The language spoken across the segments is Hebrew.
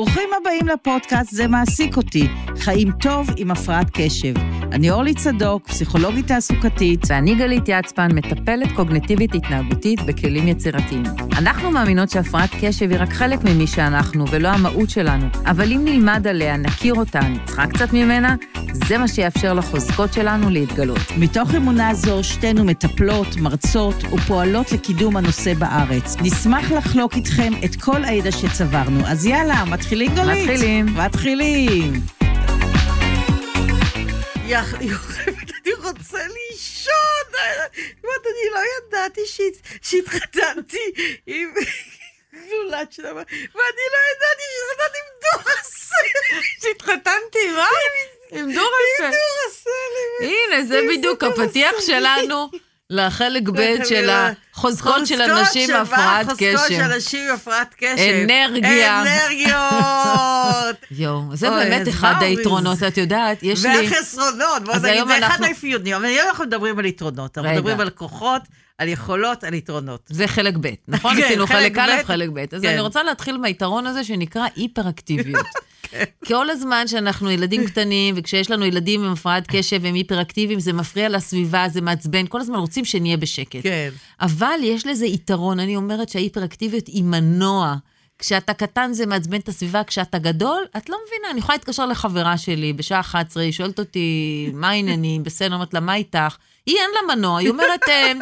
ברוכים הבאים לפודקאסט "זה מעסיק אותי", חיים טוב עם הפרעת קשב. אני אורלי צדוק, פסיכולוגית תעסוקתית. ואני גלית יצפן, מטפלת קוגנטיבית התנהגותית בכלים יצירתיים. אנחנו מאמינות שהפרעת קשב היא רק חלק ממי שאנחנו, ולא המהות שלנו. אבל אם נלמד עליה, נכיר אותה, נצחק קצת ממנה, זה מה שיאפשר לחוזקות שלנו להתגלות. מתוך אמונה זו, שתינו מטפלות, מרצות ופועלות לקידום הנושא בארץ. נשמח לחלוק איתכם את כל הידע שצברנו. אז יאללה, מתחילים גלית? מתחילים. מתחילים. יוכבת, אני רוצה לישון. זאת אני לא ידעתי שהתחתנתי עם זולת שלמה, ואני לא ידעתי שהתחתנתי עם דורסל. שהתחתנתי, מה? עם דורסל. עם דורסל. הנה, זה בדיוק הפתיח שלנו. לחלק ב' של החוזקות של אנשים הפרעת קשב. חוזקות של אנשים הפרעת קשב. אנרגיה. אנרגיות. יואו, זה באמת אחד היתרונות, את יודעת, יש לי... והחסרונות, בוא נגיד, זה אחד האפיונים, אבל היום אנחנו מדברים על יתרונות, אנחנו מדברים על כוחות. על יכולות, על יתרונות. זה חלק ב', נכון? כן, עשינו חלק א', חלק ב'. אז אני רוצה להתחיל מהיתרון הזה שנקרא היפראקטיביות. כל הזמן שאנחנו ילדים קטנים, וכשיש לנו ילדים עם הפרעת קשב והם היפראקטיביים, זה מפריע לסביבה, זה מעצבן, כל הזמן רוצים שנהיה בשקט. כן. אבל יש לזה יתרון, אני אומרת שההיפראקטיביות היא מנוע. כשאתה קטן זה מעצבן את הסביבה, כשאתה גדול, את לא מבינה, אני יכולה להתקשר לחברה שלי בשעה 11, היא שואלת אותי, מה העניינים, בסדר, אומרת לה, מה איתך? היא אין לה מנוע, היא אומרת, אה,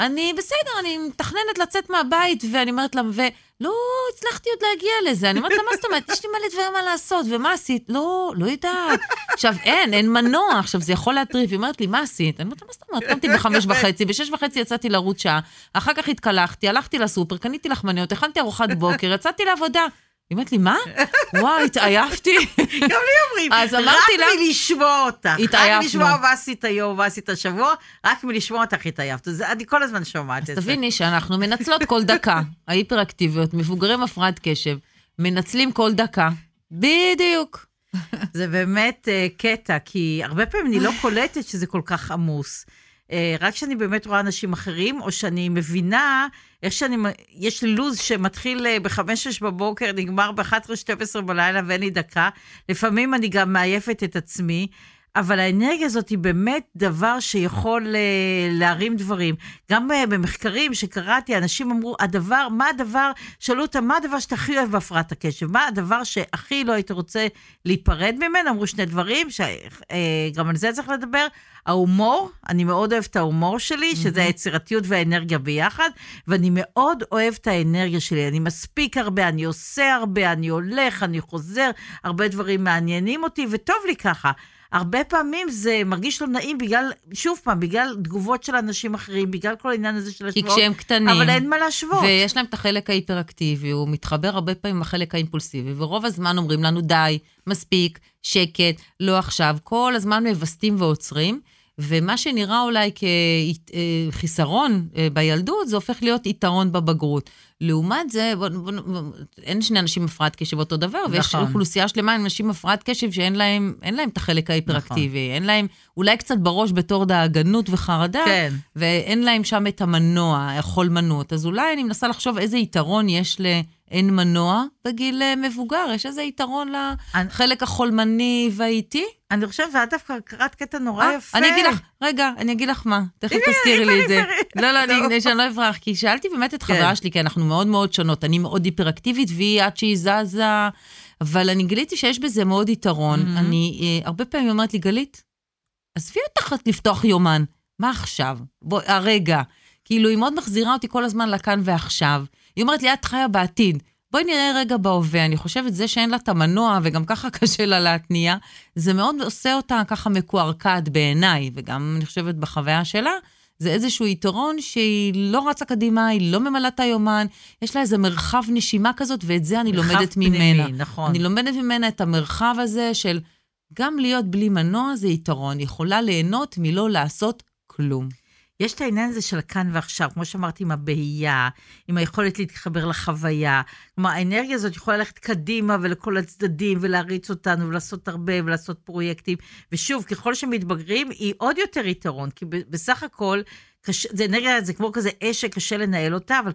אני בסדר, אני מתכננת לצאת מהבית, ואני אומרת לה, ולא הצלחתי עוד להגיע לזה. אני אומרת לה, מה זאת אומרת? יש לי מלא דברים מה לעשות, ומה עשית? לא, לא יודעת. עכשיו, אין, אין מנוע, עכשיו, זה יכול להטריף. היא אומרת לי, מה עשית? אני אומרת לה, מה זאת אומרת? קמתי בחמש וחצי, בשש וחצי יצאתי לרוץ שעה, אחר כך התקלחתי, הלכתי לסופר, קניתי לחמניות, הכנתי ארוחת בוקר, יצאתי לעבודה. היא אומרת לי, מה? וואי, התעייפתי. גם לי אומרים, אז אמרתי לה... רק מלשמוע אותך. התעייפנו. רק מלשמוע מה עשית היום, מה עשית השבוע, רק מלשמוע אותך התעייפת. אני כל הזמן שומעת את זה. אז תביני שאנחנו מנצלות כל דקה. ההיפראקטיביות, מבוגרים הפרעת קשב, מנצלים כל דקה. בדיוק. זה באמת uh, קטע, כי הרבה פעמים אני לא קולטת שזה כל כך עמוס. Uh, רק כשאני באמת רואה אנשים אחרים, או שאני מבינה איך שאני, יש לי לו"ז שמתחיל אה, ב-5-6 בבוקר, נגמר ב-11-12 בלילה ואין לי דקה. לפעמים אני גם מעייפת את עצמי. אבל האנרגיה הזאת היא באמת דבר שיכול uh, להרים דברים. גם uh, במחקרים שקראתי, אנשים אמרו, הדבר, מה הדבר, שאלו אותם, מה הדבר שאתה הכי אוהב בהפרעת הקשב? מה הדבר שהכי לא היית רוצה להיפרד ממנו? אמרו שני דברים, שגם uh, על זה צריך לדבר. ההומור, אני מאוד אוהבת את ההומור שלי, שזה היצירתיות והאנרגיה ביחד, ואני מאוד אוהבת את האנרגיה שלי. אני מספיק הרבה, אני עושה הרבה, אני הולך, אני חוזר, הרבה דברים מעניינים אותי, וטוב לי ככה. הרבה פעמים זה מרגיש לא נעים בגלל, שוב פעם, בגלל תגובות של אנשים אחרים, בגלל כל העניין הזה של השוואות. כי כשהם קטנים. אבל אין מה להשוות. ויש להם את החלק ההיפראקטיבי, הוא מתחבר הרבה פעמים עם החלק האימפולסיבי, ורוב הזמן אומרים לנו, די, מספיק, שקט, לא עכשיו. כל הזמן מווסתים ועוצרים. ומה שנראה אולי כחיסרון אה, בילדות, זה הופך להיות יתרון בבגרות. לעומת זה, בוא, בוא, בוא, אין שני אנשים עם הפרעת קשב אותו דבר, נכון. ויש אוכלוסייה שלמה עם אנשים עם הפרעת קשב שאין להם, להם את החלק ההיפראקטיבי, נכון. אין להם, אולי קצת בראש בתור דאגנות וחרדה, כן. ואין להם שם את המנוע, החולמנות. אז אולי אני מנסה לחשוב איזה יתרון יש ל... אין מנוע בגיל אה, מבוגר, יש איזה יתרון לחלק החולמני והאיטי? אני חושבת, ואת דווקא קראת קטע נורא אה, יפה. אני אגיד לך, רגע, אני אגיד לך מה, תכף תזכירי לי את זה. לא, לא, אני, שאני לא אברח, כי שאלתי באמת את חברה כן. שלי, כי אנחנו מאוד מאוד שונות. אני מאוד היפראקטיבית, והיא עד שהיא זזה, אבל אני גיליתי שיש בזה מאוד יתרון. אני אה, הרבה פעמים אומרת לי, גלית, עזבי אותך לפתוח יומן, מה עכשיו? בוא, הרגע. כאילו, היא מאוד מחזירה אותי כל הזמן לכאן ועכשיו. היא אומרת לי, את חיה בעתיד. בואי נראה רגע בהווה. אני חושבת, זה שאין לה את המנוע, וגם ככה קשה לה להתניע, זה מאוד עושה אותה ככה מקועקעת בעיניי, וגם אני חושבת בחוויה שלה, זה איזשהו יתרון שהיא לא רצה קדימה, היא לא ממלאה את היומן, יש לה איזה מרחב נשימה כזאת, ואת זה אני לומדת פנימי, ממנה. נכון. אני לומדת ממנה את המרחב הזה של גם להיות בלי מנוע זה יתרון, יכולה ליהנות מלא לעשות כלום. יש את העניין הזה של כאן ועכשיו, כמו שאמרתי, עם הבהייה, עם היכולת להתחבר לחוויה. כלומר, האנרגיה הזאת יכולה ללכת קדימה ולכל הצדדים, ולהריץ אותנו, ולעשות הרבה, ולעשות פרויקטים. ושוב, ככל שמתבגרים, היא עוד יותר יתרון, כי בסך הכל, קשה, זה אנרגיה, זה כמו כזה אש שקשה לנהל אותה, אבל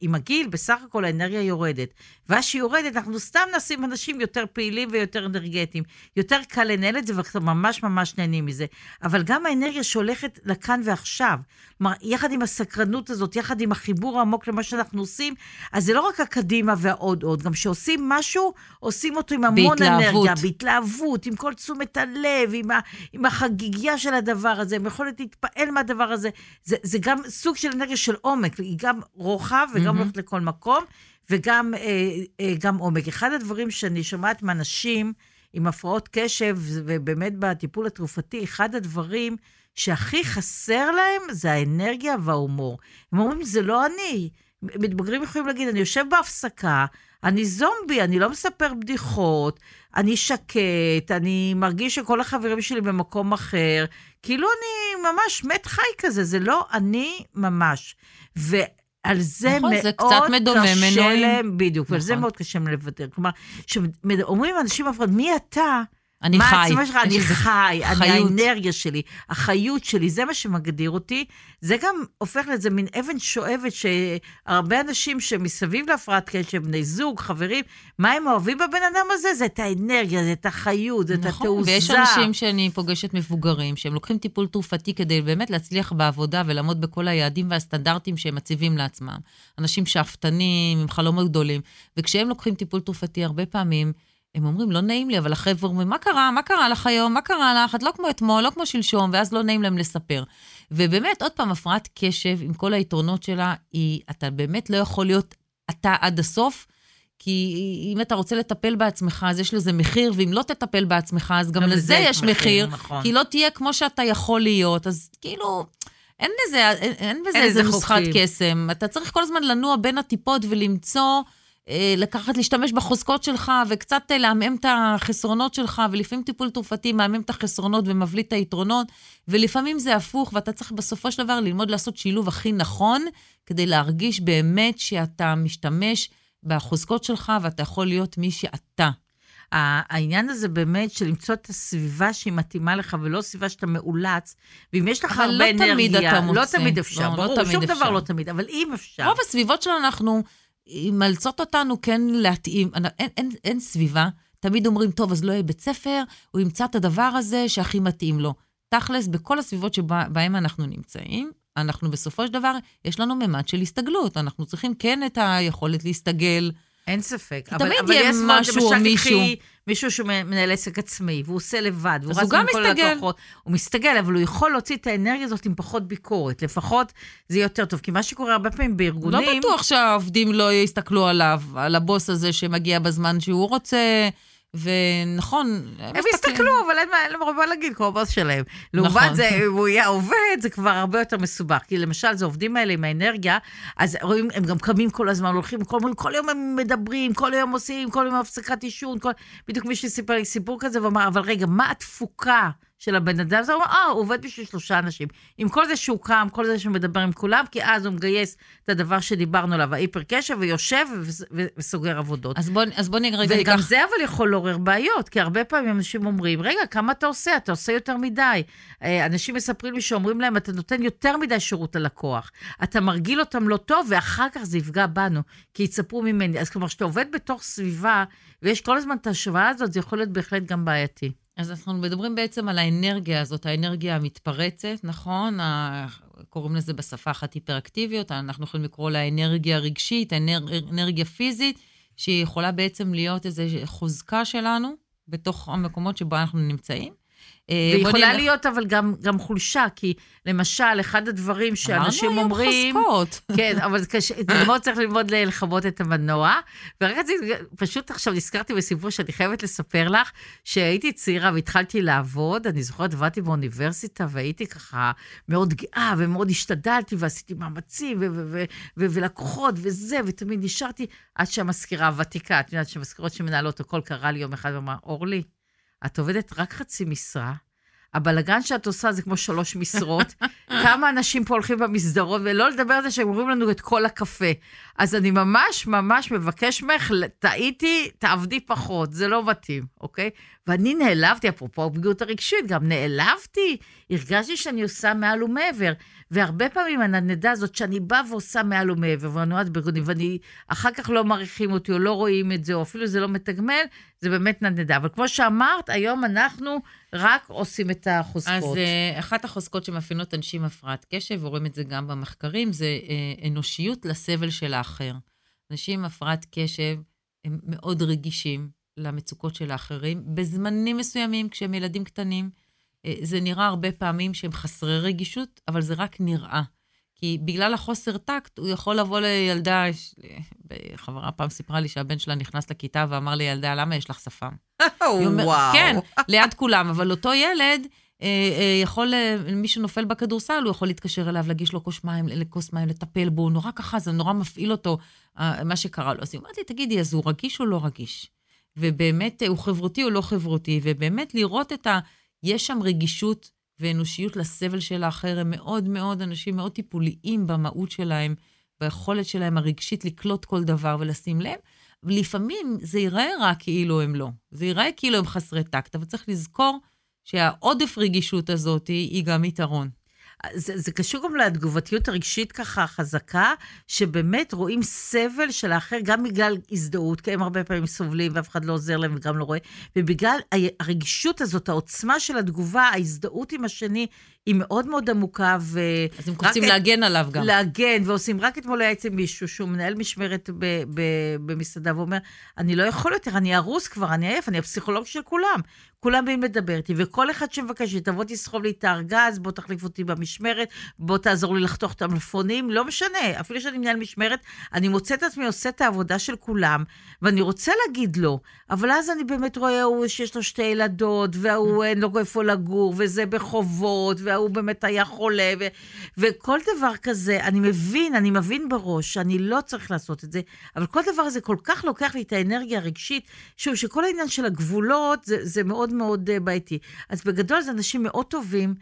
עם הגיל, בסך הכל האנרגיה יורדת. ואז שהיא יורדת, אנחנו סתם נשים אנשים יותר פעילים ויותר אנרגטיים. יותר קל לנהל את זה, ואנחנו ממש ממש נהנים מזה. אבל גם האנרגיה שהולכת לכאן ועכשיו, כלומר, יחד עם הסקרנות הזאת, יחד עם החיבור העמוק למה שאנחנו עושים, אז זה לא רק הקדימה והעוד עוד, גם כשעושים משהו, עושים אותו עם המון בהתלהבות. אנרגיה, בהתלהבות, עם כל תשומת הלב, עם, ה, עם החגיגיה של הדבר הזה, עם יכולת להתפעל מהדבר הזה. זה, זה גם סוג של אנרגיה של עומק, היא גם רוחב וגם הולכת mm-hmm. לכל מקום, וגם אה, אה, גם עומק. אחד הדברים שאני שומעת מאנשים עם הפרעות קשב, ובאמת בטיפול התרופתי, אחד הדברים שהכי חסר להם זה האנרגיה וההומור. הם אומרים, זה לא אני. מתבגרים יכולים להגיד, אני יושב בהפסקה, אני זומבי, אני לא מספר בדיחות, אני שקט, אני מרגיש שכל החברים שלי במקום אחר, כאילו אני ממש מת חי כזה, זה לא אני ממש. ועל זה נכון, מאוד זה קצת קשה להם, בדיוק, נכון. ועל זה נכון. מאוד קשה להם לוותר. כלומר, כשאומרים אנשים הפרעות, מי אתה? אני מה חי. מה העצמה שלך? אני חי, אני האנרגיה שלי, החיות שלי, זה מה שמגדיר אותי. זה גם הופך לאיזה מין אבן שואבת שהרבה אנשים שמסביב להפרעת קשב, בני זוג, חברים, מה הם אוהבים בבן אדם הזה? זה את האנרגיה, זה את החיות, זה נכון, את התעוזה. ויש אנשים שאני פוגשת מבוגרים, שהם לוקחים טיפול תרופתי כדי באמת להצליח בעבודה ולעמוד בכל היעדים והסטנדרטים שהם מציבים לעצמם. אנשים שאפתנים, עם חלומות גדולים. וכשהם לוקחים טיפול תרופתי, הרבה פעמים, הם אומרים, לא נעים לי, אבל החבר'ה אומרים, מה קרה? מה קרה לך היום? מה קרה לך? את לא כמו אתמול, לא כמו שלשום, ואז לא נעים להם לספר. ובאמת, עוד פעם, הפרעת קשב, עם כל היתרונות שלה, היא, אתה באמת לא יכול להיות אתה עד הסוף, כי אם אתה רוצה לטפל בעצמך, אז יש לזה מחיר, ואם לא תטפל בעצמך, אז גם, גם לזה יש מחיר, מחיר נכון. כי לא תהיה כמו שאתה יכול להיות. אז כאילו, אין לזה, אין, אין בזה איזה נוסחת קסם. אתה צריך כל הזמן לנוע בין הטיפות ולמצוא... אה, לקחת, להשתמש בחוזקות שלך וקצת אה, לעמעם את החסרונות שלך, ולפעמים טיפול תרופתי מעמעם את החסרונות ומבליט את היתרונות, ולפעמים זה הפוך, ואתה צריך בסופו של דבר ללמוד לעשות שילוב הכי נכון, כדי להרגיש באמת שאתה משתמש בחוזקות שלך ואתה יכול להיות מי שאתה. העניין הזה באמת של למצוא את הסביבה שהיא מתאימה לך, ולא סביבה שאתה מאולץ, ואם יש לך הרבה לא אנרגיה... לא תמיד אתה מוצא. לא תמיד אפשר, לא, ברור, לא תמיד שום אפשר. דבר לא תמיד, אבל אם אפשר. רוב הסביבות שלנו אנחנו... מאלצות אותנו כן להתאים, אין, אין, אין אין סביבה. תמיד אומרים, טוב, אז לא יהיה בית ספר, הוא ימצא את הדבר הזה שהכי מתאים לו. תכלס, בכל הסביבות שבהן אנחנו נמצאים, אנחנו בסופו של דבר, יש לנו ממד של הסתגלות. אנחנו צריכים כן את היכולת להסתגל. אין ספק. אבל, תמיד אבל יהיה משהו או מישהו. מישהו שמנהל עסק עצמאי, והוא עושה לבד, והוא רץ עם כל הלקוחות. הוא מסתגל, אבל הוא יכול להוציא את האנרגיה הזאת עם פחות ביקורת. לפחות זה יותר טוב. כי מה שקורה הרבה פעמים בארגונים... לא בטוח שהעובדים לא יסתכלו עליו, על הבוס הזה שמגיע בזמן שהוא רוצה. ונכון, הם יסתכלו, אבל אין להם הרבה להגיד כמו הבוס שלהם. לעומת נכון. זה, אם הוא יהיה עובד, זה כבר הרבה יותר מסובך. כי למשל, זה עובדים האלה עם האנרגיה, אז רואים, הם גם קמים כל הזמן, הולכים, כל, כל יום הם מדברים, כל יום עושים, כל יום הפסקת עישון, כל... בדיוק מישהו סיפר לי סיפור כזה, ואמר, אבל רגע, מה התפוקה של הבן אדם, הוא אומר, אה, הוא עובד בשביל שלושה אנשים. עם כל זה שהוא קם, כל זה שהוא מדבר עם כולם, כי אז הוא מגייס את הדבר שדיברנו עליו, ההיפר קשר, ויושב וסוגר עבודות. אז בוא, אז בוא נראה רגע וגם זה אבל יכול לעורר בעיות, כי הרבה פעמים אנשים אומרים, רגע, כמה אתה עושה? אתה עושה יותר מדי. אה, אנשים מספרים לי שאומרים להם, אתה נותן יותר מדי שירות ללקוח. אתה מרגיל אותם לא טוב, ואחר כך זה יפגע בנו, כי יצפרו ממני. אז כלומר, כשאתה עובד בתוך סביבה, ויש כל הזמן את ההשוואה הזאת, זה יכול להיות בהחלט גם בעייתי. אז אנחנו מדברים בעצם על האנרגיה הזאת, האנרגיה המתפרצת, נכון? קוראים לזה בשפה אחת היפראקטיביות, אנחנו יכולים לקרוא לה אנרגיה רגשית, אנרגיה פיזית, שהיא יכולה בעצם להיות איזו חוזקה שלנו בתוך המקומות שבו אנחנו נמצאים. אה, ויכולה נלך... להיות אבל גם, גם חולשה, כי למשל, אחד הדברים שאנשים אומרים... אמרנו היום חוזקות. כן, אבל קשה, ללמוד צריך ללמוד לכבות את המנוע. ורק רציתי, פשוט עכשיו נזכרתי בסיפור שאני חייבת לספר לך, שהייתי צעירה והתחלתי לעבוד, אני זוכרת, עבדתי באוניברסיטה והייתי ככה מאוד גאה ומאוד השתדלתי ועשיתי מאמצים ולקוחות וזה, ותמיד נשארתי עד שהמזכירה הוותיקה, את יודעת שמזכירות שמנהלות הכל קרה לי יום אחד ואמרה, אורלי, את עובדת רק חצי משרה, הבלגן שאת עושה זה כמו שלוש משרות. כמה אנשים פה הולכים במסדרות, ולא לדבר על זה שהם אומרים לנו את כל הקפה. אז אני ממש ממש מבקש ממך, טעיתי, תעבדי פחות, זה לא מתאים, אוקיי? ואני נעלבתי, אפרופו הפגיעות הרגשית, גם נעלבתי, הרגשתי שאני עושה מעל ומעבר. והרבה פעמים הנדנדה הזאת, שאני באה ועושה מעל ומעבר, ואני נועד ברגודים, ואני, אחר כך לא מעריכים אותי, או לא רואים את זה, או אפילו זה לא מתגמל, זה באמת נדנדה. אבל כמו שאמרת, היום אנחנו רק עושים את החוזקות. אז uh, אחת החוזקות שמאפיינות אנשים הפרעת קשב, ורואים את זה גם במחקרים, זה uh, אנושיות לסבל של האחר. אנשים עם הפרעת קשב הם מאוד רגישים למצוקות של האחרים. בזמנים מסוימים, כשהם ילדים קטנים, אה, זה נראה הרבה פעמים שהם חסרי רגישות, אבל זה רק נראה. כי בגלל החוסר טקט, הוא יכול לבוא לילדה, חברה פעם סיפרה לי שהבן שלה נכנס לכיתה ואמר לילדה, למה יש לך שפם? וואו. כן, ליד כולם, אבל אותו ילד, אה, אה, יכול, מי שנופל בכדורסל, הוא יכול להתקשר אליו, להגיש לו כוס מים, כוס מים, לטפל בו, נורא ככה, זה נורא מפעיל אותו, מה שקרה לו. אז היא אמרת לי, תגידי, אז הוא רגיש או לא רגיש? ובאמת, הוא חברותי או לא חברותי? ובאמת לראות את ה... יש שם רגישות ואנושיות לסבל של האחר, הם מאוד מאוד אנשים מאוד טיפוליים במהות שלהם, ביכולת שלהם הרגשית לקלוט כל דבר ולשים לב. ולפעמים זה ייראה רק כאילו הם לא. זה ייראה כאילו הם חסרי טקט, אבל צריך לזכור שהעודף רגישות הזאת היא גם יתרון. זה, זה קשור גם לתגובתיות הרגשית ככה חזקה, שבאמת רואים סבל של האחר גם בגלל הזדהות, כי הם הרבה פעמים סובלים ואף אחד לא עוזר להם וגם לא רואה, ובגלל הרגישות הזאת, העוצמה של התגובה, ההזדהות עם השני, היא מאוד מאוד עמוקה, ו... אז הם קופצים להגן עליו גם. להגן, ועושים, רק אתמול היה אצל מישהו שהוא מנהל משמרת ב- ב- במסעדה, ואומר, אני לא יכול יותר, אני ארוס כבר, אני עייף, אני הפסיכולוג של כולם. כולם באים לדבר איתי, וכל אחד שמבקש לי, תבוא תסחוב לי את הארגז, בוא תחליף אותי במשמרת, בוא תעזור לי לחתוך את המלפונים, לא משנה, אפילו שאני מנהל משמרת, אני מוצא את עצמי עושה את העבודה של כולם, ואני רוצה להגיד לא, אבל אז אני באמת רואה שיש לו שתי ילדות, והוא אין לו איפה לגור, וזה בחובות, וההוא באמת היה חולה, ו- וכל דבר כזה, אני מבין, אני מבין בראש שאני לא צריך לעשות את זה, אבל כל דבר הזה כל כך לוקח לי את האנרגיה הרגשית, שוב, שכל העניין של הגבולות זה, זה מאוד מאוד אה, בעייתי. אז בגדול זה אנשים מאוד טובים.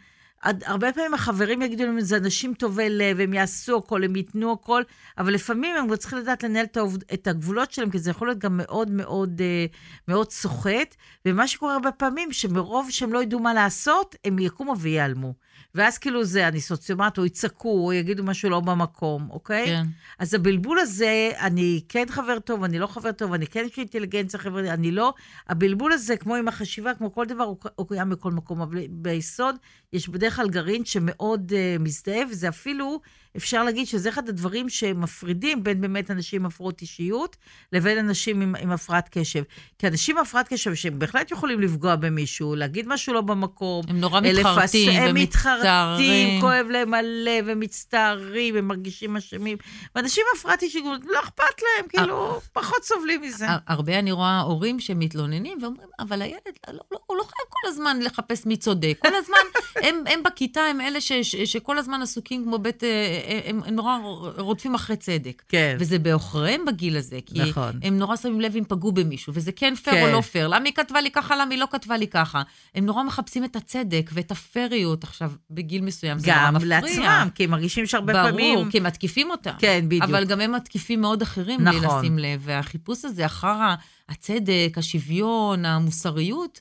הרבה פעמים החברים יגידו להם, זה אנשים טובי לב, הם יעשו הכל, הם ייתנו הכל, אבל לפעמים הם צריכים לדעת לנהל את, את הגבולות שלהם, כי זה יכול להיות גם מאוד מאוד אה, מאוד סוחט, ומה שקורה הרבה פעמים, שמרוב שהם לא ידעו מה לעשות, הם יקומו וייעלמו. ואז כאילו זה, אני סוציומט, או יצעקו, או יגידו משהו לא במקום, אוקיי? כן. אז הבלבול הזה, אני כן חבר טוב, אני לא חבר טוב, אני כן יש לי אינטליגנציה חברתית, אני לא. הבלבול הזה, כמו עם החשיבה, כמו כל דבר, הוא, הוא קיים בכל מקום, אבל ביסוד יש בדרך כלל גרעין שמאוד uh, מזדהה, וזה אפילו... אפשר להגיד שזה אחד הדברים שמפרידים בין באמת אנשים עם הפרעות אישיות לבין אנשים עם, עם הפרעת קשב. כי אנשים עם הפרעת קשב, שהם בהחלט יכולים לפגוע במישהו, להגיד משהו לא במקום. הם נורא מתחרטים ומצטערים. הם מתחרטים, כואב להם הלב, הם מצטערים, הם מרגישים אשמים. ואנשים עם הפרעת אישיות, לא אכפת להם, כאילו, פחות סובלים מזה. הרבה אני רואה הורים שמתלוננים ואומרים, אבל הילד, לא, לא, הוא לא חייב כל הזמן לחפש מי צודק. כל הזמן, הם, הם בכיתה, הם אלה ש, ש, שכל הזמן עסוקים כמו בית... הם, הם נורא רודפים אחרי צדק. כן. וזה בעוכריהם בגיל הזה, כי נכון. הם נורא שמים לב אם פגעו במישהו, וזה כן פייר כן. או לא פייר. למה היא כתבה לי ככה, למה היא לא כתבה לי ככה? הם נורא מחפשים את הצדק ואת הפייריות עכשיו, בגיל מסוים, זה נורא מפריע. גם לעצמם, כי הם מרגישים שהרבה ברור, פעמים... ברור, כי הם מתקיפים אותם. כן, בדיוק. אבל גם הם מתקיפים מאוד אחרים, נכון. בלי לשים לב. והחיפוש הזה אחר הצדק, השוויון, המוסריות,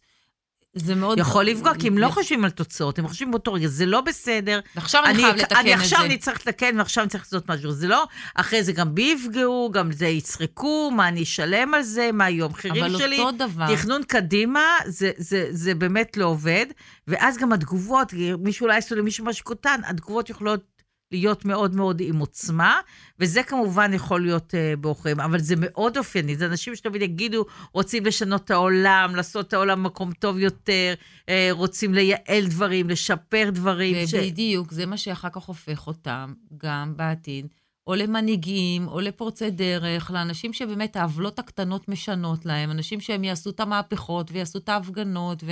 זה מאוד... יכול לפגוע, כי הם לא חושבים על תוצאות, הם חושבים באותו רגע, זה לא בסדר. עכשיו אני חייב לתקן את זה. אני עכשיו אני צריך לתקן, ועכשיו אני צריך לעשות משהו. זה לא, אחרי זה גם בי יפגעו, גם זה יצחקו, מה אני אשלם על זה, מה יהיו המחירים שלי. אבל אותו דבר. תכנון קדימה, זה, זה, זה באמת לא עובד. ואז גם התגובות, מישהו אולי יעשו למישהו משהו קטן, התגובות יכולות להיות מאוד מאוד עם עוצמה, וזה כמובן יכול להיות uh, בעוכריהם, אבל זה מאוד אופייני, זה אנשים שתמיד יגידו, רוצים לשנות את העולם, לעשות את העולם מקום טוב יותר, uh, רוצים לייעל דברים, לשפר דברים. ובדיוק, ש... זה מה שאחר כך הופך אותם, גם בעתיד. או למנהיגים, או לפורצי דרך, לאנשים שבאמת העוולות הקטנות משנות להם, אנשים שהם יעשו את המהפכות ויעשו את ההפגנות,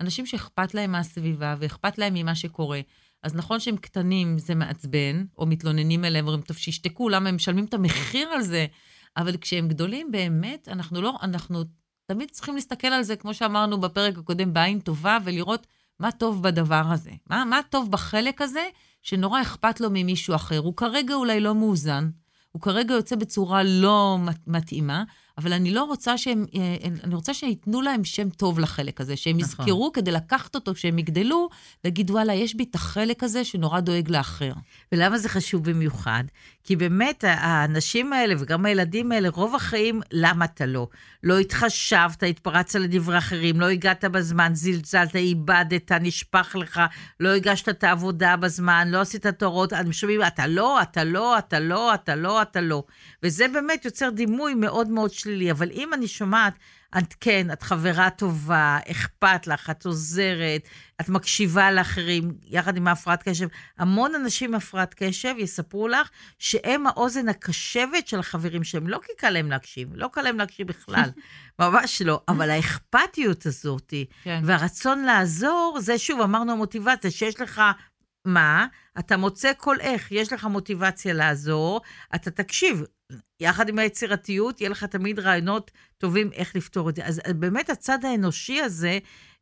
ואנשים שאכפת להם מהסביבה ואכפת להם ממה שקורה. אז נכון שהם קטנים, זה מעצבן, או מתלוננים אליהם, אומרים, טוב, שישתקו, למה הם משלמים את המחיר על זה? אבל כשהם גדולים, באמת, אנחנו לא, אנחנו תמיד צריכים להסתכל על זה, כמו שאמרנו בפרק הקודם, בעין טובה, ולראות מה טוב בדבר הזה. מה, מה טוב בחלק הזה, שנורא אכפת לו ממישהו אחר. הוא כרגע אולי לא מאוזן, הוא כרגע יוצא בצורה לא מתאימה, אבל אני לא רוצה שהם, אה, אני רוצה שייתנו להם שם טוב לחלק הזה, שהם נכון. יזכרו כדי לקחת אותו כשהם יגדלו, להגיד, וואלה, יש בי את החלק הזה שנורא דואג לאחר. ולמה זה חשוב במיוחד? כי באמת, האנשים האלה וגם הילדים האלה, רוב החיים, למה אתה לא? לא התחשבת, התפרצת לדברי אחרים, לא הגעת בזמן, זלזלת, איבדת, נשפך לך, לא הגשת את העבודה בזמן, לא עשית את ההוראות, אני שומעים, אתה לא, אתה לא, אתה לא, אתה לא, אתה לא. וזה באמת יוצר דימוי מאוד מאוד שלילי. אבל אם אני שומעת, את כן, את חברה טובה, אכפת לך, את עוזרת, את מקשיבה לאחרים, יחד עם ההפרעת קשב. המון אנשים עם הפרעת קשב יספרו לך שהם האוזן הקשבת של החברים שלהם. לא כי קל להם להקשיב, לא קל להם להקשיב בכלל, ממש לא. אבל האכפתיות הזאת, כן. והרצון לעזור, זה שוב, אמרנו המוטיבציה, שיש לך מה? אתה מוצא כל איך, יש לך מוטיבציה לעזור, אתה תקשיב. יחד עם היצירתיות, יהיה לך תמיד רעיונות טובים איך לפתור את זה. אז באמת הצד האנושי הזה,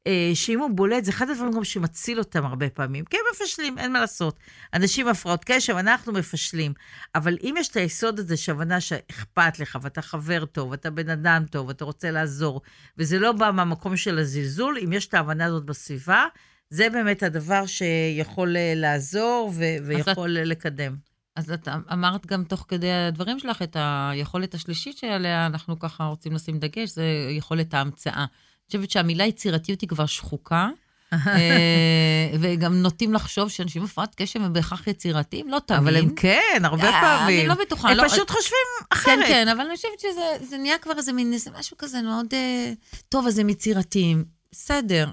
אה, שאם הוא בולט, זה אחד הדברים גם שמציל אותם הרבה פעמים. כי הם מפשלים, אין מה לעשות. אנשים עם הפרעות קשב, אנחנו מפשלים. אבל אם יש את היסוד הזה, שהבנה שאכפת לך, ואתה חבר טוב, ואתה בן אדם טוב, ואתה רוצה לעזור, וזה לא בא מהמקום של הזלזול, אם יש את ההבנה הזאת בסביבה, זה באמת הדבר שיכול אה, לעזור ו- ויכול את, לקדם. אז את אמרת גם תוך כדי הדברים שלך את היכולת השלישית שעליה אנחנו ככה רוצים לשים דגש, זה יכולת ההמצאה. אני חושבת שהמילה יצירתיות היא כבר שחוקה. אה, וגם נוטים לחשוב שאנשים הפרעת קשב הם בהכרח יצירתיים, לא תמיד. אבל הם כן, הרבה אה, פעמים. אני לא בטוחה. הם לא- פשוט חושבים אחרת. כן, כן, אבל אני חושבת שזה נהיה כבר איזה מין, משהו כזה מאוד... טוב, אז הם יצירתיים. בסדר,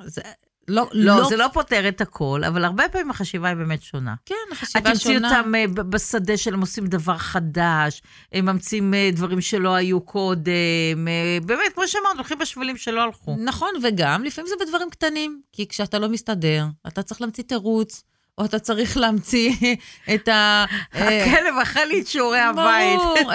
לא, לא, לא, זה לא פותר את הכל, אבל הרבה פעמים החשיבה היא באמת שונה. כן, החשיבה שונה. את תמצאי אותם uh, בשדה שהם עושים דבר חדש, הם ממציאים uh, דברים שלא היו קודם, uh, באמת, כמו שאמרנו, הולכים בשבילים שלא הלכו. נכון, וגם לפעמים זה בדברים קטנים, כי כשאתה לא מסתדר, אתה צריך להמציא תירוץ. או אתה צריך להמציא את ה... הכלב אכל לי את שיעורי הבית. ברור,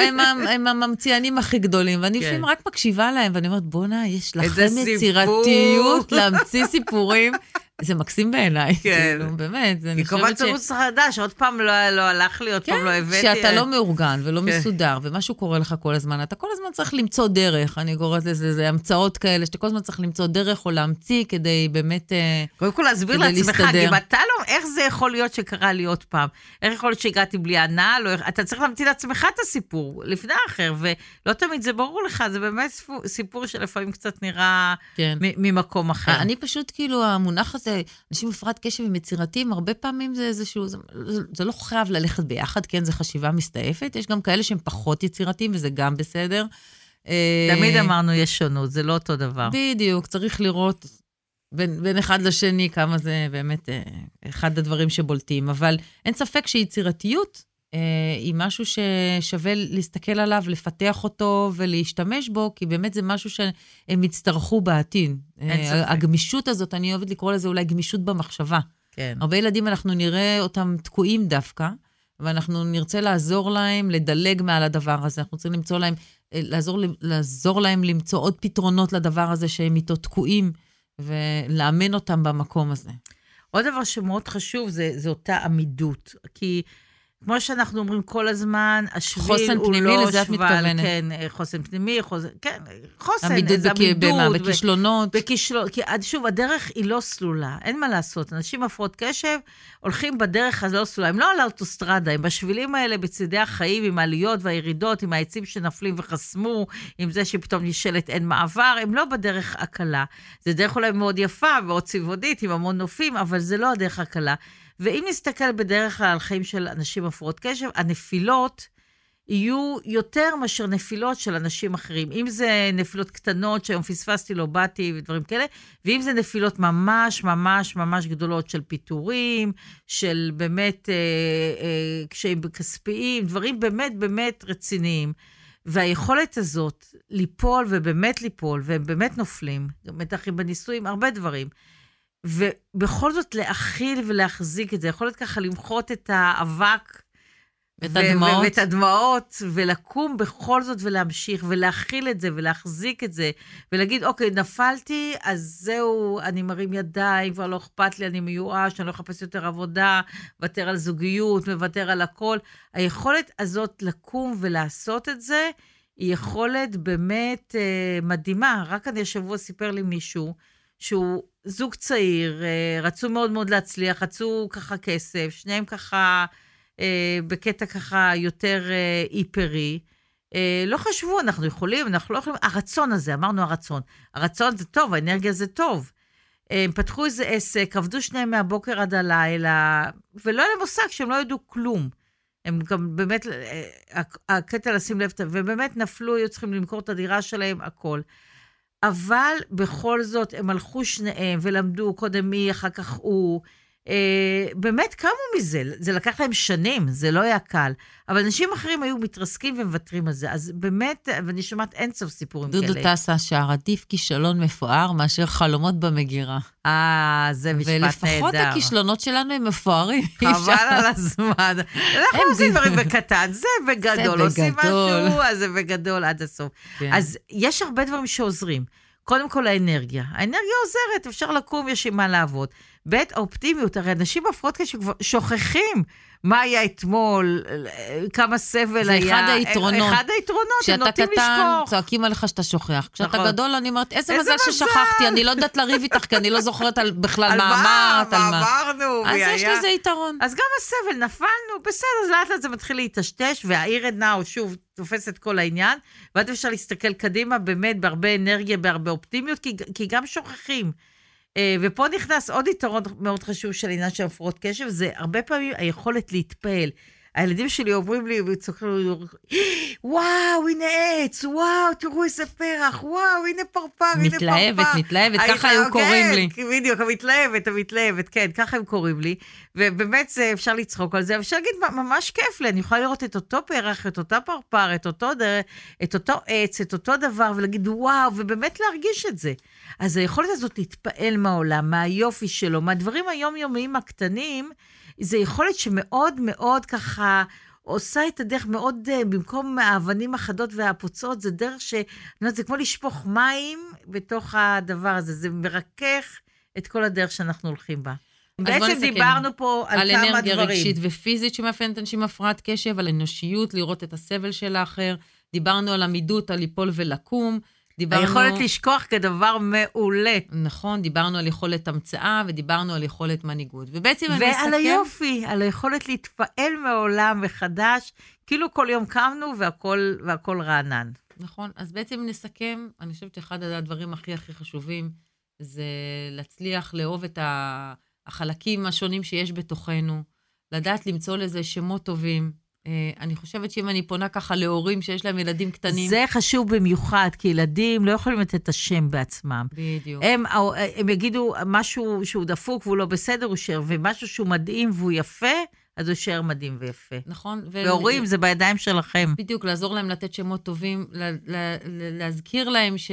הם הממציינים הכי גדולים, ואני כן. לפעמים רק מקשיבה להם, ואני אומרת, בואנה, יש לכם יצירתיות להמציא סיפורים. זה מקסים בעיניי, כן. כאילו, באמת, אני חושבת ש... כי קובעת תירוץ חדש, עוד פעם לא, לא הלך לי, עוד כן, פעם לא הבאתי. כשאתה לא מאורגן ולא כן. מסודר, ומשהו קורה לך כל הזמן, אתה כל הזמן צריך למצוא דרך, אני קוראת לזה, זה המצאות כאלה, שאתה כל הזמן צריך למצוא דרך או להמציא כדי באמת אה, קודם כל להסביר לעצמך, אם אתה לא, איך זה יכול להיות שקרה לי עוד פעם? איך יכול להיות שהגעתי בלי הנעל? לא, אתה צריך להמציא לעצמך את הסיפור, לפני האחר, ולא תמיד זה ברור לך, זה באמת סיפור שלפעמים קצת נראה כן. ממקום אחר. אני פשוט, כאילו, המונח הזה, אנשים עם הפרעת קשב עם יצירתיים, הרבה פעמים זה איזשהו, זה, זה לא חייב ללכת ביחד, כן, זו חשיבה מסתעפת. יש גם כאלה שהם פחות יצירתיים, וזה גם בסדר. תמיד אמרנו, יש שונות, זה לא אותו דבר. בדיוק, צריך לראות בין, בין אחד לשני כמה זה באמת אה, אחד הדברים שבולטים. אבל אין ספק שיצירתיות אה, היא משהו ששווה להסתכל עליו, לפתח אותו ולהשתמש בו, כי באמת זה משהו שהם יצטרכו בעתיד. אה, הגמישות הזאת, אני אוהבת לקרוא לזה אולי גמישות במחשבה. כן. הרבה ילדים, אנחנו נראה אותם תקועים דווקא, ואנחנו נרצה לעזור להם לדלג מעל הדבר הזה. אנחנו צריכים למצוא להם, אה, לעזור, לעזור להם למצוא עוד פתרונות לדבר הזה שהם איתו תקועים, ולאמן אותם במקום הזה. עוד דבר שמאוד חשוב זה, זה אותה עמידות. כי כמו שאנחנו אומרים כל הזמן, השביל הוא לא שבל. חוסן פנימי, לזה את מתכוונת. כן, חוסן פנימי, חוסן, כן, חוסן, עמידות זה עמידות. במה? בכישלונות? בכישלונות, כי שוב, הדרך היא לא סלולה, אין מה לעשות. אנשים עם הפרעות קשב הולכים בדרך הלא סלולה, הם לא על האוטוסטרדה, הם בשבילים האלה בצידי החיים, עם העליות והירידות, עם העצים שנפלים וחסמו, עם זה שפתאום נשאלת אין מעבר, הם לא בדרך הקלה. זה דרך אולי מאוד יפה, מאוד צבעונית, עם המון נופים, אבל זה לא הדרך הקלה. ואם נסתכל בדרך כלל על חיים של אנשים הפרעות קשב, הנפילות יהיו יותר מאשר נפילות של אנשים אחרים. אם זה נפילות קטנות שהיום פספסתי, לא באתי ודברים כאלה, ואם זה נפילות ממש ממש ממש גדולות של פיטורים, של באמת אה, אה, קשיים כספיים, דברים באמת באמת רציניים. והיכולת הזאת ליפול ובאמת ליפול, והם באמת נופלים, בטח בנישואים, הרבה דברים. ובכל זאת להכיל ולהחזיק את זה, יכול להיות ככה למחות את האבק. ואת הדמעות. ואת הדמעות, ולקום בכל זאת ולהמשיך, ולהכיל את זה, ולהחזיק את זה, ולהגיד, אוקיי, נפלתי, אז זהו, אני מרים ידיים, כבר לא אכפת לי, אני מיואש, אני לא אחפש יותר עבודה, מוותר על זוגיות, מוותר על הכל. היכולת הזאת לקום ולעשות את זה, היא יכולת באמת אה, מדהימה. רק אני השבוע סיפר לי מישהו שהוא זוג צעיר, אה, רצו מאוד מאוד להצליח, רצו ככה כסף, שניהם ככה אה, בקטע ככה יותר היפרי. אה, לא חשבו, אנחנו יכולים, אנחנו לא יכולים, הרצון הזה, אמרנו הרצון. הרצון זה טוב, האנרגיה זה טוב. הם פתחו איזה עסק, עבדו שניהם מהבוקר עד הלילה, ולא היה להם מושג שהם לא ידעו כלום. הם גם באמת, הקטע לשים לב, ובאמת נפלו, היו צריכים למכור את הדירה שלהם, הכל. אבל בכל זאת, הם הלכו שניהם ולמדו, קודם מי, אחר כך הוא. אה, באמת קמו מזה, זה לקח להם שנים, זה לא היה קל. אבל אנשים אחרים היו מתרסקים ומוותרים על זה. אז באמת, ואני שומעת אין סוף סיפורים דודו כאלה. דודו טסה שר, עדיף כישלון מפואר מאשר חלומות במגירה. אה, זה משפט נהדר. ולפחות הכישלונות שלנו הם מפוארים. חבל על הזמן. אנחנו עושים דברים בקטן, זה בגדול. זה עושים משהו, אז זה בגדול עד הסוף. כן. אז יש הרבה דברים שעוזרים. קודם כל האנרגיה. האנרגיה עוזרת, אפשר לקום, יש עם מה לעבוד. ב', האופטימיות, הרי אנשים בהפרעות קשב כבר שוכחים מה היה אתמול, כמה סבל זה היה. זה אחד היתרונות. אחד היתרונות, הם נוטים לשכוח. כשאתה קטן, צועקים עליך שאתה שוכח. כשאתה נכון. גדול, אני אומרת, איזה, איזה מזל ששכחתי, אני לא יודעת לריב איתך, כי אני לא זוכרת על, בכלל מה אמרת, על מה. אמרנו. אז יש לזה יתרון. אז גם הסבל, נפלנו, בסדר, אז לאט לאט זה מתחיל להיטשטש, והעיר עדנאו שוב תופס את כל העניין, ואז אפשר להסתכל קדימה באמת בהרבה אנרגיה, בהרבה אופטימיות, כי, כי גם שוכחים. אה, ופה נכנס עוד יתרון מאוד חשוב של עניין של הפרעות קשב, זה הרבה פעמים היכולת להתפעל. הילדים שלי אומרים לי, וצוחקים וואו, הנה עץ, וואו, תראו איזה פרח, וואו, הנה פרפר, הנה פרפר. מתלהבת, מתלהבת, ככה היו קוראים לי. בדיוק, המתלהבת, המתלהבת, כן, ככה הם קוראים לי. ובאמת, זה, אפשר לצחוק על זה, אפשר להגיד, ממש כיף לי, אני יכולה לראות את אותו פרח, את אותה פרפר, את אותו דרך, את אותו עץ, את אותו דבר, ולהגיד, וואו, ובאמת להרגיש את זה. אז היכולת הזאת להתפעל מהעולם, מהיופי שלו, מהדברים היומיומיים הקטנים, זו יכולת שמאוד מאוד ככה עושה את הדרך מאוד, אה, במקום האבנים החדות והפוצעות, זה דרך ש... אני אומרת, זה כמו לשפוך מים בתוך הדבר הזה, זה מרכך את כל הדרך שאנחנו הולכים בה. בעצם דיברנו פה על, על כמה דברים. על אנרגיה רגשית ופיזית שמאפיינת אנשים עם הפרעת קשב, על אנושיות, לראות את הסבל של האחר. דיברנו על עמידות, על ליפול ולקום. דיברנו... היכולת לשכוח כדבר מעולה. נכון, דיברנו על יכולת המצאה ודיברנו על יכולת מנהיגות. ובעצם אני מסכם... ועל היופי, על היכולת להתפעל מעולם מחדש, כאילו כל יום קמנו והכל, והכל רענן. נכון, אז בעצם נסכם, אני חושבת שאחד הדברים הכי הכי חשובים זה להצליח לאהוב את החלקים השונים שיש בתוכנו, לדעת למצוא לזה שמות טובים, אני חושבת שאם אני פונה ככה להורים שיש להם ילדים קטנים... זה חשוב במיוחד, כי ילדים לא יכולים לתת את השם בעצמם. בדיוק. הם, הם יגידו משהו שהוא דפוק והוא לא בסדר, הוא שר, ומשהו שהוא מדהים והוא יפה, אז הוא שר מדהים ויפה. נכון. והורים, זה בידיים שלכם. בדיוק, לעזור להם לתת שמות טובים, לה, לה, להזכיר להם ש,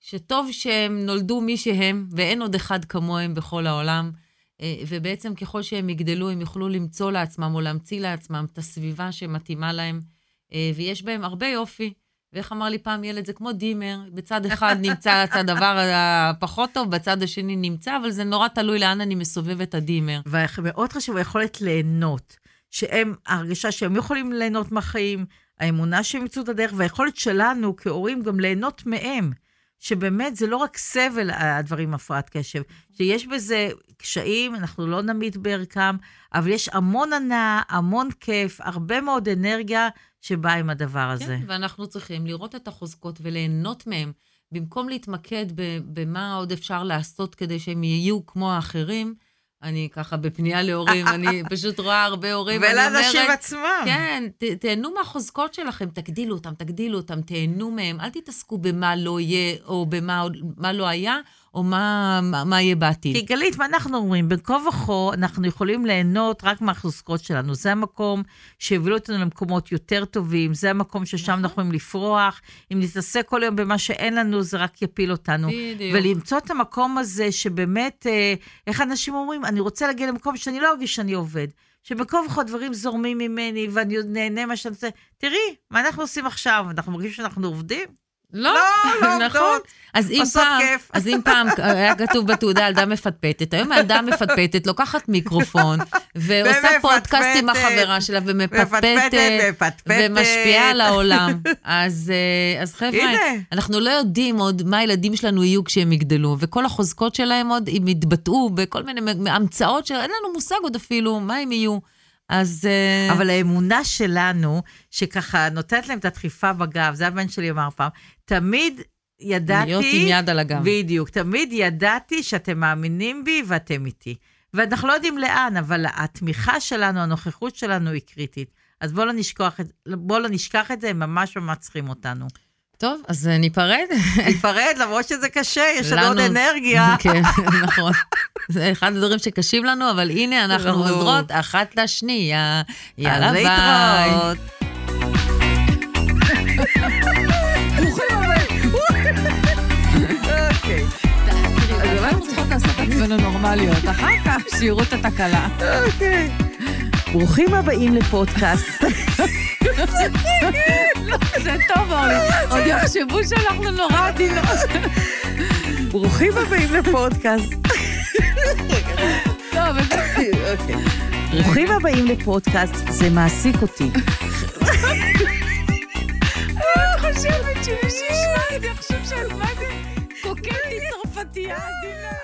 שטוב שהם נולדו מי שהם, ואין עוד אחד כמוהם בכל העולם. אה, ובעצם ככל שהם יגדלו, הם יוכלו למצוא לעצמם או להמציא לעצמם את הסביבה שמתאימה להם, אה, ויש בהם הרבה יופי. ואיך אמר לי פעם ילד, זה כמו דימר, בצד אחד נמצא את הדבר הפחות טוב, בצד השני נמצא, אבל זה נורא תלוי לאן אני מסובב את הדימר. ומאוד חשוב היכולת ליהנות, שהם, ההרגשה שהם יכולים ליהנות מהחיים, האמונה שהם ימצאו את הדרך, והיכולת שלנו כהורים גם ליהנות מהם. שבאמת זה לא רק סבל, הדברים עם הפרעת קשב, שיש בזה קשיים, אנחנו לא נמית בערכם, אבל יש המון הנאה, המון כיף, הרבה מאוד אנרגיה שבאה עם הדבר הזה. כן, ואנחנו צריכים לראות את החוזקות וליהנות מהם, במקום להתמקד במה עוד אפשר לעשות כדי שהם יהיו כמו האחרים. אני ככה בפנייה להורים, אני פשוט רואה הרבה הורים, ולאנשים עצמם. כן, ת, תהנו מהחוזקות שלכם, תגדילו אותם, תגדילו אותם, תהנו מהם, אל תתעסקו במה לא יהיה, או במה לא היה, או מה, מה, מה יהיה בעתיד. כי גלית, מה אנחנו אומרים? בין כה וכה אנחנו יכולים ליהנות רק מהחוזקות שלנו. זה המקום שהביא אותנו למקומות יותר טובים, זה המקום ששם נכון. אנחנו יכולים לפרוח. אם נתעסק כל היום במה שאין לנו, זה רק יפיל אותנו. בדיוק. ולמצוא את המקום הזה שבאמת, אה, איך אנשים אומרים, אני רוצה להגיע למקום שאני לא ארגיש שאני עובד. שבכל וכה דברים זורמים ממני ואני נהנה מה שאני רוצה. תראי, מה אנחנו עושים עכשיו? אנחנו מרגישים שאנחנו עובדים? לא, לא נכון. עובדות. אז אם פעם, כיף. אז אם פעם היה כתוב בתעודה ילדה מפטפטת, היום הילדה המפטפטת לוקחת מיקרופון, ועושה. פודקאסט עם החברה שלה, ומפטפטת, מפטפטת, מפטפטת. ומשפיעה על העולם. אז, אה, אז חבר'ה. אנחנו לא יודעים עוד מה הילדים שלנו יהיו כשהם יגדלו, וכל החוזקות שלהם עוד, הם יתבטאו בכל מיני המצאות שאין לנו מושג עוד אפילו מה הם יהיו. אז... אה, אבל האמונה שלנו, שככה נותנת להם את הדחיפה בגב, זה הבן שלי אמר פעם, תמיד ידעתי... להיות עם יד על הגב. בדיוק, תמיד ידעתי שאתם מאמינים בי ואתם איתי. ואנחנו לא יודעים לאן, אבל התמיכה שלנו, הנוכחות שלנו היא קריטית. אז בואו לא נשכח את, בוא לא נשכח את זה, הם ממש ממש צריכים אותנו. טוב, אז אה, ניפרד. ניפרד, למרות שזה קשה, יש לנו עוד אנרגיה. כן, נכון. זה אחד הדברים שקשים לנו, אבל הנה אנחנו. עוזרות אחת לשנייה. יאללה, ביי. להתראות. אוקיי, אז אולי אנחנו צריכות לעשות את עצמנו נורמליות, אחר כך שיראו את התקלה. אוקיי. ברוכים הבאים לפודקאסט. זה טוב, אורלי. עוד יחשבו שאנחנו נורא עדינות. ברוכים הבאים לפודקאסט. טוב, אוקיי. ברוכים הבאים לפודקאסט, זה מעסיק אותי. אני חושבת שמי שישמע את זה יחשוב שאת מה זה קוקטית צרפתייה עדינה.